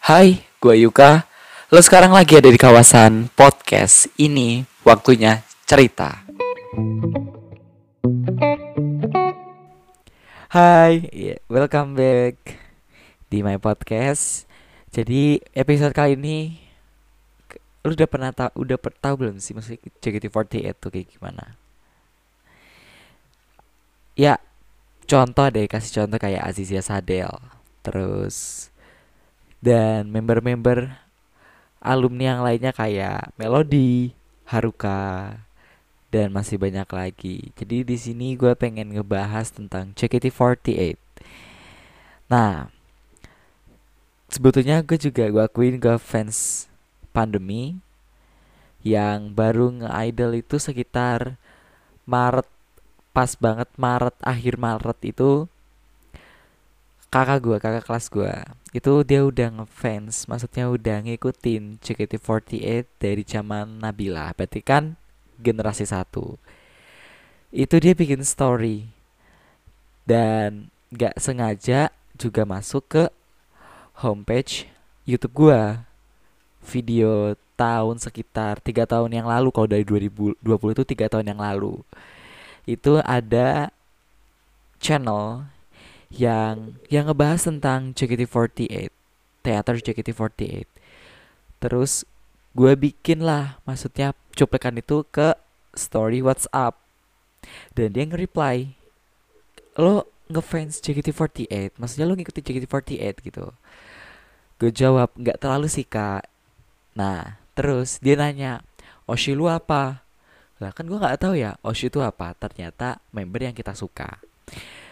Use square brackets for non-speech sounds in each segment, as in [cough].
Hai, gue Yuka. Lo sekarang lagi ada di kawasan podcast. Ini waktunya cerita. Hai, yeah, welcome back di my podcast. Jadi episode kali ini lu udah pernah tahu udah per, tahu belum sih maksudnya JKT48 tuh kayak gimana? Ya, contoh deh kasih contoh kayak Azizia Sadel. Terus dan member-member alumni yang lainnya kayak Melody, Haruka, dan masih banyak lagi. Jadi di sini gue pengen ngebahas tentang JKT48. Nah, sebetulnya gue juga gue akuin gue fans pandemi yang baru nge-idol itu sekitar Maret pas banget Maret akhir Maret itu kakak gue kakak kelas gue itu dia udah ngefans maksudnya udah ngikutin JKT48 dari zaman Nabila. Berarti kan generasi satu. Itu dia bikin story. Dan gak sengaja juga masuk ke homepage YouTube gue video tahun sekitar tiga tahun yang lalu kalau dari 2020 itu tiga tahun yang lalu. Itu ada channel yang yang ngebahas tentang JKT48 teater JKT48 terus gue bikin lah maksudnya cuplikan itu ke story WhatsApp. Dan dia nge-reply lo ngefans JKT48 maksudnya lo ngikutin JKT48 gitu? Gue jawab nggak terlalu sih kak. Nah terus dia nanya Oshi lu apa? Lah kan gue nggak tahu ya Oshi itu apa? Ternyata member yang kita suka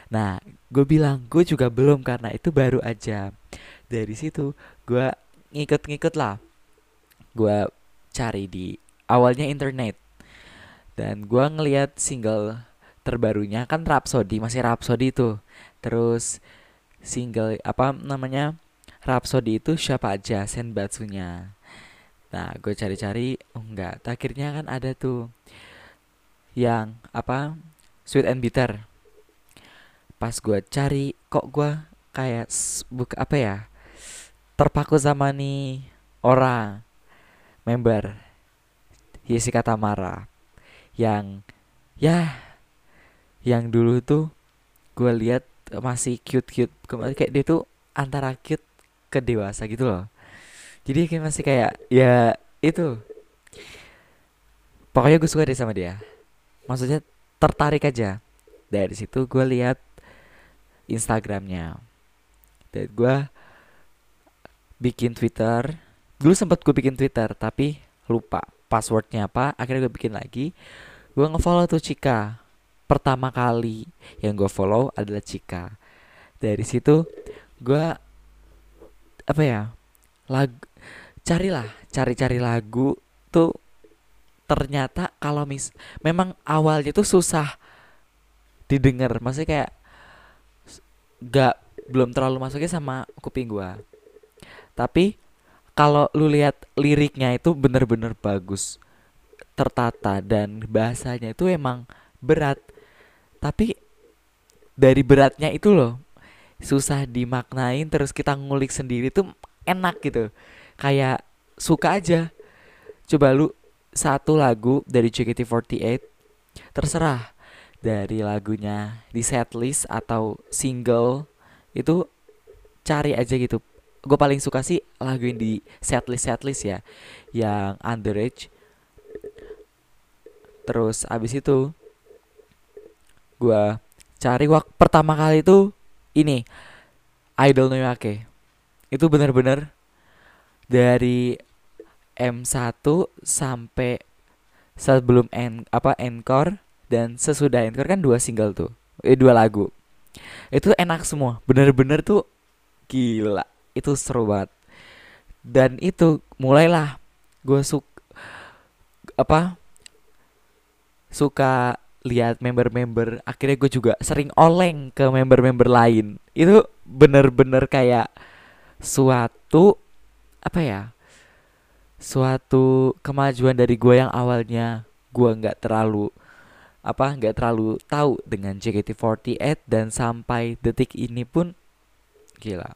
Nah, gue bilang gue juga belum karena itu baru aja. Dari situ gue ngikut-ngikut lah. Gue cari di awalnya internet dan gue ngeliat single terbarunya kan Rhapsody masih Rhapsody itu. Terus single apa namanya Rhapsody itu siapa aja Senbatsunya. Nah, gue cari-cari, oh enggak. Akhirnya kan ada tuh yang apa Sweet and Bitter pas gue cari kok gue kayak buka apa ya terpaku sama nih orang member. Jessica Tamara yang ya yang dulu tuh gue lihat masih cute cute kemarin kayak dia tuh antara cute ke dewasa gitu loh. Jadi kayak masih kayak ya itu. Pokoknya gue suka deh sama dia. Maksudnya tertarik aja. Dari situ gue lihat Instagramnya. Dan gue bikin Twitter. Dulu sempat gue bikin Twitter tapi lupa passwordnya apa. Akhirnya gue bikin lagi. Gue ngefollow tuh Cika. Pertama kali yang gue follow adalah Cika. Dari situ gue apa ya lagu carilah cari-cari lagu tuh ternyata kalau mis memang awalnya tuh susah didengar. Maksudnya kayak gak belum terlalu masuknya sama kuping gua. Tapi kalau lu lihat liriknya itu bener-bener bagus. Tertata dan bahasanya itu emang berat. Tapi dari beratnya itu loh susah dimaknain terus kita ngulik sendiri tuh enak gitu. Kayak suka aja. Coba lu satu lagu dari JKT48 terserah dari lagunya di setlist atau single itu cari aja gitu. Gue paling suka sih lagu yang di setlist setlist ya yang underage terus abis itu gue cari waktu pertama kali itu ini Idol Noyake itu bener-bener dari M1 sampai sebelum en apa encore dan sesudah encore kan dua single tuh. Eh dua lagu. Itu enak semua. Bener-bener tuh gila. Itu seru banget. Dan itu mulailah gue suka apa suka lihat member-member. Akhirnya gue juga sering oleng ke member-member lain. Itu bener-bener kayak suatu apa ya suatu kemajuan dari gue yang awalnya gue nggak terlalu apa nggak terlalu tahu dengan JKT48 dan sampai detik ini pun gila.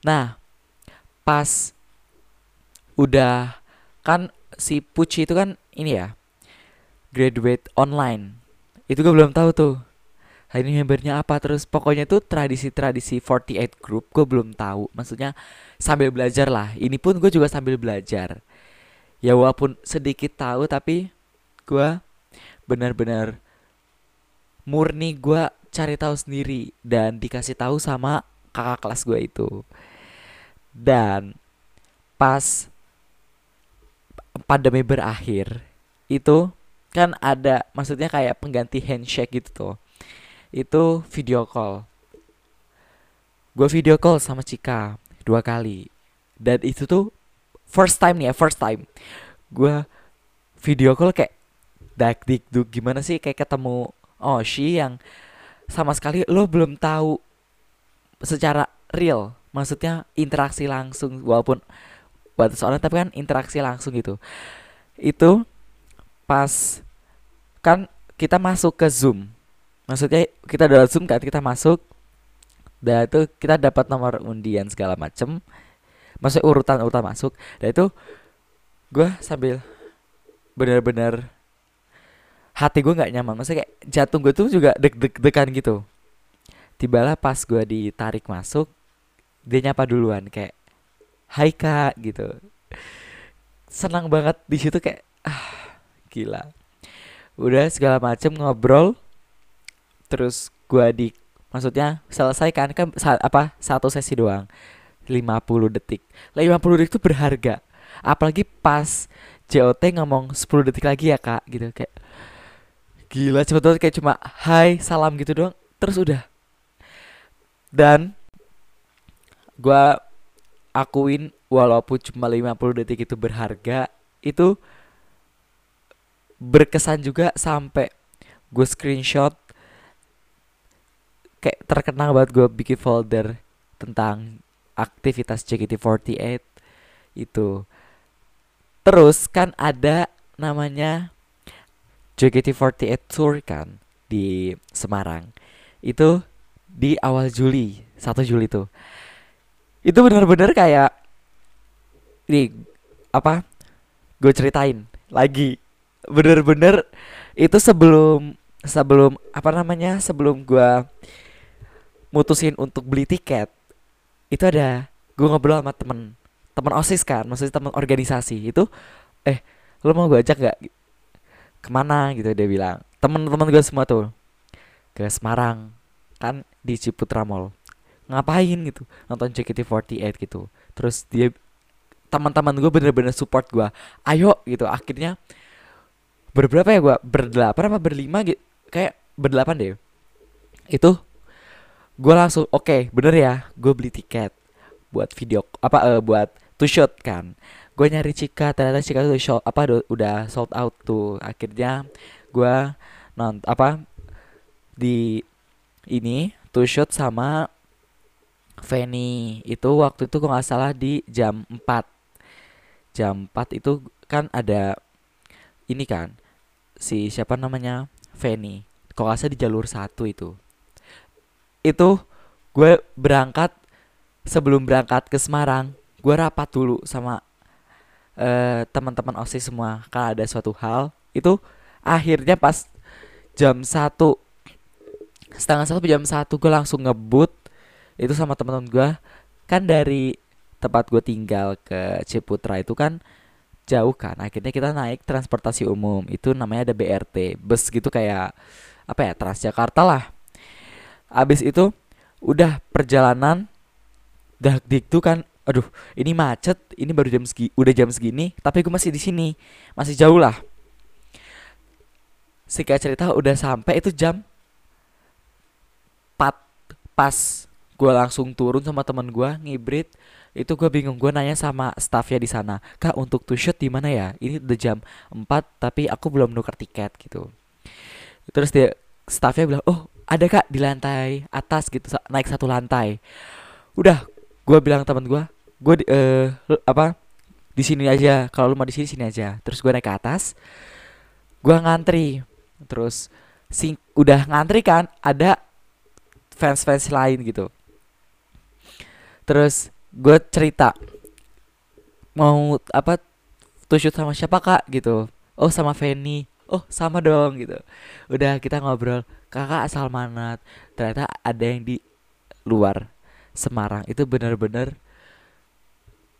Nah, pas udah kan si Pucci itu kan ini ya graduate online. Itu gue belum tahu tuh ini membernya apa. Terus pokoknya tuh tradisi-tradisi 48 group gue belum tahu. Maksudnya sambil belajar lah. Ini pun gue juga sambil belajar. Ya walaupun sedikit tahu tapi gue benar-benar murni gue cari tahu sendiri dan dikasih tahu sama kakak kelas gue itu. Dan pas pandemi berakhir itu kan ada maksudnya kayak pengganti handshake gitu tuh. Itu video call. Gue video call sama Cika dua kali. Dan itu tuh first time nih ya first time. Gue video call kayak dak dik duk gimana sih kayak ketemu oh si yang sama sekali lo belum tahu secara real maksudnya interaksi langsung walaupun buat seorang tapi kan interaksi langsung gitu. Itu pas kan kita masuk ke zoom. Maksudnya kita dalam zoom kan kita masuk dan itu kita dapat nomor undian segala macem. Maksudnya urutan urutan masuk. Dan itu gue sambil bener-bener hati gue nggak nyaman. Maksudnya kayak jantung gue tuh juga deg-deg-degan gitu. Tibalah pas gue ditarik masuk dia nyapa duluan kayak Hai kak gitu. Senang banget di situ kayak ah gila. Udah segala macem ngobrol. Terus gua di maksudnya selesai kan kan apa satu sesi doang. 50 detik. 50 detik itu berharga. Apalagi pas JOT ngomong 10 detik lagi ya kak gitu. Kayak gila cepet kayak cuma hai salam gitu doang terus udah dan gua akuin walaupun cuma 50 detik itu berharga itu berkesan juga sampai gue screenshot kayak terkenal banget gue bikin folder tentang aktivitas JKT48 itu. Terus kan ada namanya JKT48 Tour kan di Semarang. Itu di awal Juli, 1 Juli tuh. Itu benar-benar kayak ini apa? Gue ceritain lagi. Bener-bener itu sebelum sebelum apa namanya? Sebelum gue mutusin untuk beli tiket itu ada gue ngobrol sama temen temen osis kan maksudnya temen organisasi itu eh lo mau gue ajak nggak ke mana gitu dia bilang. Temen-temen gue semua tuh ke Semarang kan di Ciputra Mall. Ngapain gitu? Nonton JKT48 gitu. Terus dia teman-teman gue bener-bener support gue ayo gitu akhirnya berberapa ya gue berdelapan apa berlima gitu kayak berdelapan deh. Itu gue langsung oke okay, bener ya gue beli tiket buat video apa uh, buat to shoot kan gue nyari Cika ternyata Cika tuh show apa udah sold out tuh. Akhirnya gue nont apa di ini to shoot sama Fanny. Itu waktu itu gue nggak salah di jam 4 jam 4 itu kan ada ini kan si siapa namanya? Fanny. Kok nggak salah di jalur satu itu. Itu gue berangkat sebelum berangkat ke Semarang gue rapat dulu sama uh, teman-teman osis semua kalau ada suatu hal itu akhirnya pas jam satu setengah satu jam satu gue langsung ngebut itu sama teman-teman gue kan dari tempat gue tinggal ke Ciputra itu kan jauh kan akhirnya kita naik transportasi umum itu namanya ada BRT bus gitu kayak apa ya Transjakarta lah. Abis itu udah perjalanan dah itu kan aduh ini macet ini baru jam segi udah jam segini tapi gue masih di sini masih jauh lah. Singkat cerita udah sampai itu jam 4 pas gue langsung turun sama teman gue ngibrit. Itu gue bingung gue nanya sama staffnya di sana kak untuk to shoot di mana ya? Ini udah jam 4 tapi aku belum nuker tiket gitu. Terus dia staffnya bilang oh ada kak di lantai atas gitu naik satu lantai. Udah gue bilang teman gue gue uh, apa di sini aja. Kalau lu mau di sini sini aja. Terus gue naik ke atas. Gue ngantri. Terus sing udah ngantri kan ada fans fans lain gitu. Terus gue cerita. Mau apa tuh shoot sama siapa kak? Gitu. Oh sama Feni. Oh sama dong gitu. Udah kita ngobrol. Kakak asal mana ternyata ada yang di luar Semarang. Itu bener-bener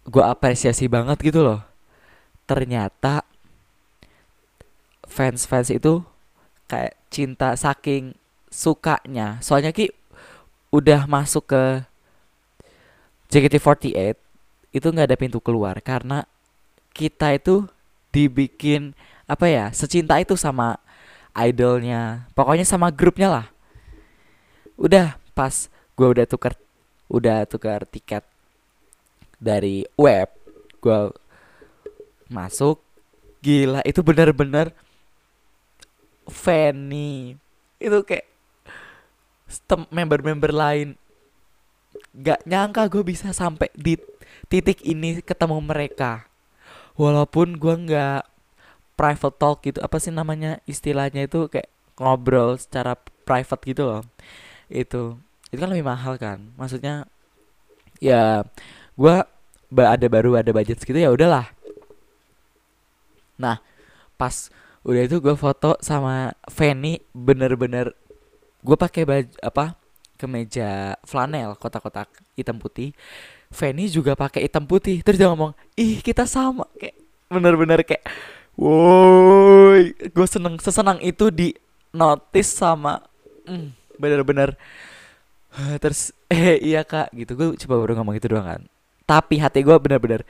gue apresiasi banget gitu loh. Ternyata fans-fans itu kayak cinta saking sukanya. Soalnya ki udah masuk ke JKT48 itu nggak ada pintu keluar karena kita itu dibikin apa ya secinta itu sama idolnya pokoknya sama grupnya lah. Udah pas gue udah tukar udah tukar tiket dari web gue masuk gila itu bener-bener Fanny. Itu kayak member-member lain. Gak nyangka gue bisa sampai di titik ini ketemu mereka. Walaupun gue nggak private talk gitu apa sih namanya istilahnya itu kayak ngobrol secara private gitu loh. Itu itu kan lebih mahal kan? Maksudnya ya gue ada baru ada budget segitu ya udahlah. Nah pas udah itu gue foto sama Fanny bener-bener gue pakai baju apa kemeja flanel kotak-kotak hitam putih. Fanny juga pakai hitam putih terus dia ngomong ih kita sama. Kayak bener-bener kayak woi. Gue seneng sesenang itu di notice sama mm, bener-bener. Terus [laughs] eh iya kak. Gitu gue coba baru ngomong itu doang kan tapi hati gue bener-bener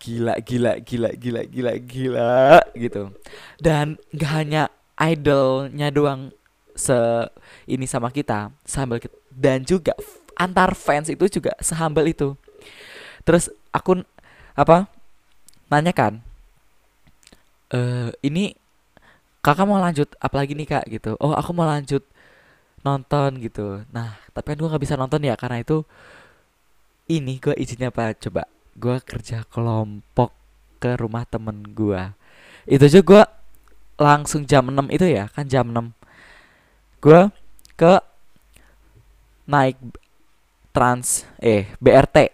gila gila gila gila gila gila gitu. Dan gak hanya idolnya doang se ini sama kita sehambal kita dan juga antar fans itu juga sehambal itu. Terus aku apa nanya kan e, ini kakak mau lanjut apalagi nih kak? Gitu. Oh aku mau lanjut nonton gitu. Nah tapi kan gue nggak bisa nonton ya karena itu ini gue izinnya apa? Coba gue kerja kelompok ke rumah temen gue itu aja gue langsung jam 6 itu ya kan jam 6 gue ke naik trans eh BRT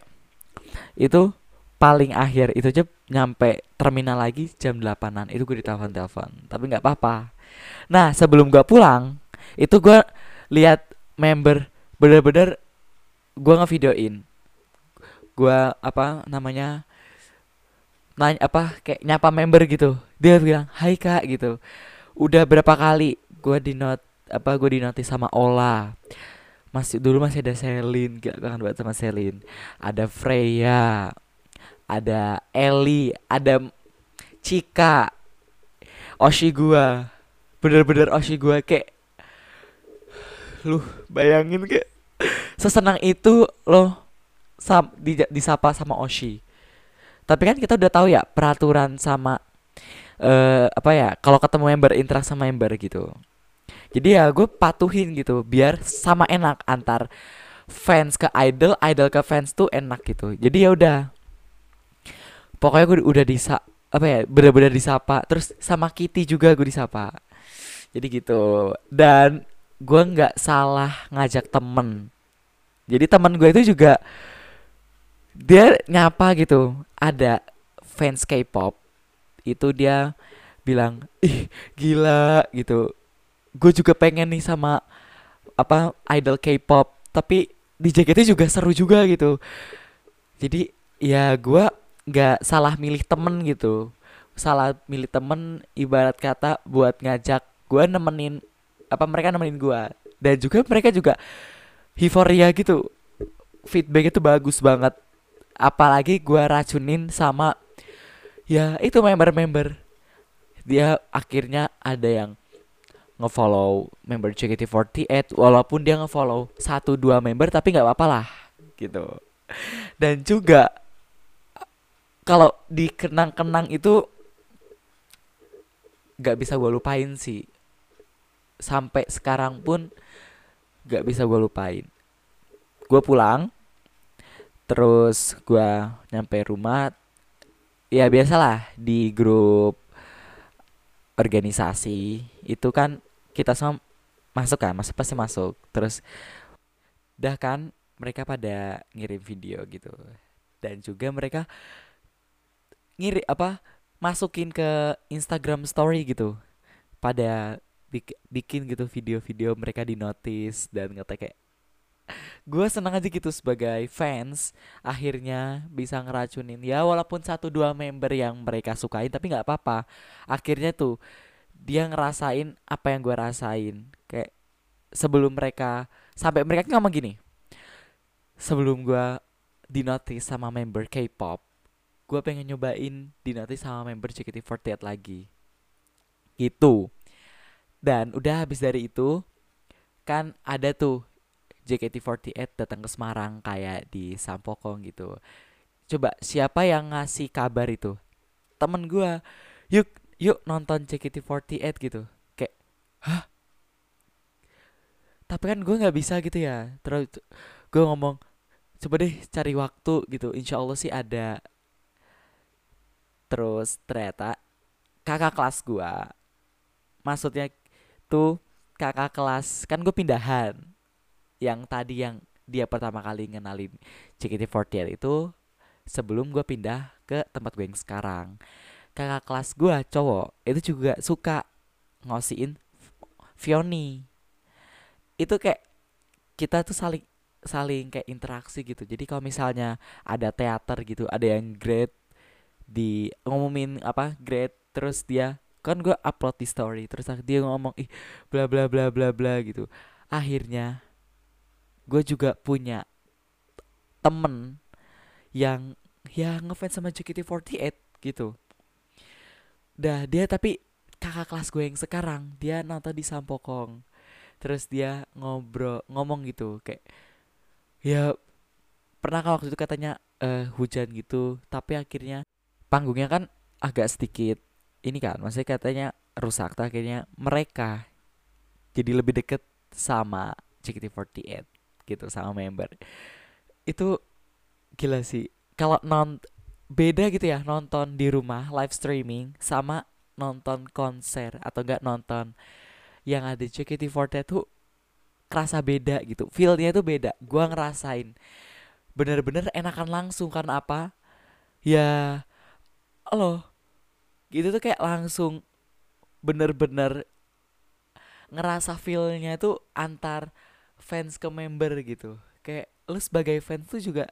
itu paling akhir itu aja nyampe terminal lagi jam 8an itu gue ditelepon telepon tapi nggak apa-apa. Nah sebelum gue pulang itu gue lihat member bener-bener gue ngevideoin gue apa namanya nanya apa kayak nyapa member gitu. Dia bilang hai kak gitu. Udah berapa kali gue di not apa gue di notis sama Ola. Masih dulu masih ada Selin gak kangen banget sama Selin. Ada Freya ada Eli ada Cika Oshi gue bener-bener Oshi gue kayak lu bayangin kayak sesenang itu loh sam, di, disapa sama Oshi. Tapi kan kita udah tahu ya peraturan sama uh, apa ya kalau ketemu member interaksi sama member gitu. Jadi ya gue patuhin gitu biar sama enak antar fans ke idol, idol ke fans tuh enak gitu. Jadi ya udah. Pokoknya gue udah disa apa ya bener-bener disapa terus sama Kitty juga gue disapa jadi gitu dan gue nggak salah ngajak temen jadi teman gue itu juga dia nyapa gitu? Ada fans K-pop itu dia bilang ih gila gitu. Gue juga pengen nih sama apa idol K-pop tapi di JKT juga seru juga gitu. Jadi ya gue nggak salah milih temen gitu. Salah milih temen ibarat kata buat ngajak gue nemenin apa mereka nemenin gue dan juga mereka juga euforia gitu. Feedback itu bagus banget apalagi gue racunin sama ya itu member-member. Dia akhirnya ada yang ngefollow member JKT48 walaupun dia ngefollow satu dua member tapi nggak apa-apa lah gitu. Dan juga kalau dikenang-kenang itu nggak bisa gue lupain sih. Sampai sekarang pun nggak bisa gue lupain. Gue pulang terus gue nyampe rumah ya biasalah di grup organisasi. Itu kan kita semua masuk kan masih pasti masuk. Terus dah kan mereka pada ngirim video gitu. Dan juga mereka ngiri apa masukin ke Instagram story gitu. Pada bik- bikin gitu video-video mereka di notice dan ngetek kayak gue senang aja gitu sebagai fans akhirnya bisa ngeracunin. Ya walaupun satu dua member yang mereka sukain tapi nggak apa-apa. Akhirnya tuh dia ngerasain apa yang gue rasain. Kayak sebelum mereka sampai mereka ngomong gini sebelum gue di notice sama member K-pop gue pengen nyobain di notice sama member JKT48 lagi. Gitu. Dan udah habis dari itu kan ada tuh JKT48 datang ke Semarang kayak di Sampokong gitu. Coba siapa yang ngasih kabar itu? Temen gue. Yuk, yuk nonton JKT48 gitu. Kayak, hah? Tapi kan gue nggak bisa gitu ya. Terus gue ngomong, coba deh cari waktu gitu. Insya Allah sih ada. Terus ternyata kakak kelas gue, maksudnya tuh kakak kelas kan gue pindahan yang tadi yang dia pertama kali ngenalin JKT48 itu sebelum gue pindah ke tempat gue yang sekarang. Kakak kelas gue cowok itu juga suka ngosiin Fioni. Itu kayak kita tuh saling saling kayak interaksi gitu. Jadi kalau misalnya ada teater gitu ada yang grade di ngumumin apa grade terus dia kan gue upload di story terus dia ngomong ih bla bla bla bla bla gitu. Akhirnya gue juga punya temen yang ya ngefans sama JKT48 gitu. Dah dia tapi kakak kelas gue yang sekarang dia nonton di Sampokong. Terus dia ngobrol ngomong gitu kayak ya pernah kan waktu itu katanya uh, hujan gitu tapi akhirnya panggungnya kan agak sedikit ini kan maksudnya katanya rusak akhirnya mereka jadi lebih deket sama JKT48 gitu sama member. Itu gila sih. Kalau non beda gitu ya nonton di rumah live streaming sama nonton konser atau enggak nonton yang ada JKT48 tuh kerasa beda gitu. Feelnya tuh beda. Gua ngerasain bener-bener enakan langsung karena apa? Ya lo gitu tuh kayak langsung bener-bener ngerasa feelnya tuh antar fans ke member gitu. Kayak lu sebagai fans tuh juga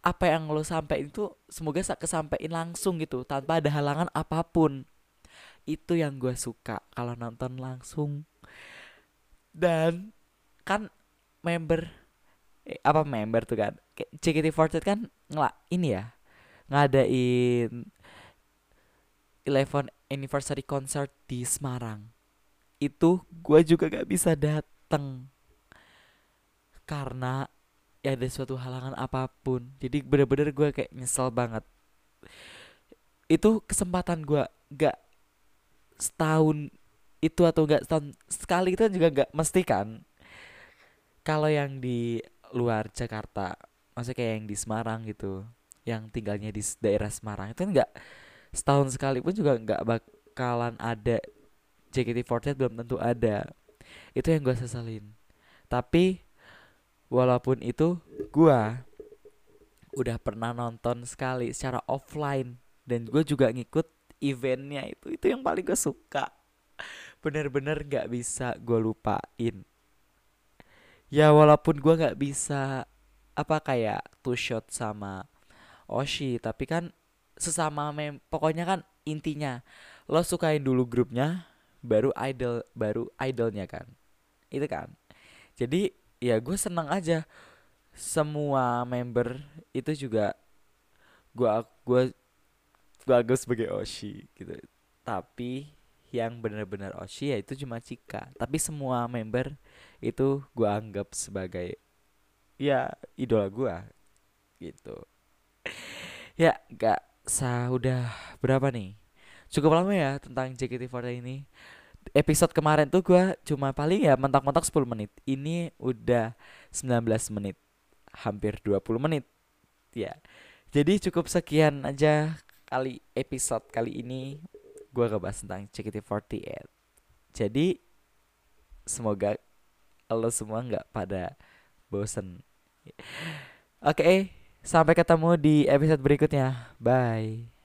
apa yang lo sampai itu semoga kesampaian langsung gitu tanpa ada halangan apa pun. Itu yang gue suka kalau nonton langsung. Dan kan member eh, apa member tuh kan JKT48 kan ngelak ini ya ngadain Eleven anniversary concert di Semarang. Itu gue juga gak bisa dateng karena ya ada suatu halangan apa pun. Jadi bener-bener gue kayak nyesel banget. Itu kesempatan gue gak setahun itu atau gak setahun sekali itu juga gak mesti kan. Kalau yang di luar Jakarta maksudnya kayak yang di Semarang gitu yang tinggalnya di daerah Semarang itu kan gak setahun sekali pun juga gak bakalan ada. JKT48 belum tentu ada. Itu yang gue sesalin tapi walaupun itu gua udah pernah nonton sekali secara offline. Dan gue juga ngikut eventnya itu itu yang paling gue suka. Bener-bener gak bisa gue lupain. Ya walaupun gue gak bisa apa kayak two shot sama Oshi tapi kan sesama mem pokoknya kan intinya lo sukain dulu grupnya baru idol baru idolnya kan. Itu kan. Jadi ya gue seneng aja. Semua member itu juga gue gue gue agak sebagai Oshi gitu. Tapi yang benar-benar Oshi ya itu cuma Cika. Tapi semua member itu gue anggap sebagai ya idola gue gitu. Ya gak sah udah berapa nih? Cukup lama ya tentang JKT48 ini episode kemarin tuh gue cuma paling ya mentok-mentok 10 menit. Ini udah 19 menit. Hampir 20 menit. Ya. Jadi cukup sekian aja kali episode kali ini gue ngebahas tentang CKT48. Jadi semoga lo semua nggak pada bosen. Oke, sampai ketemu di episode berikutnya. Bye.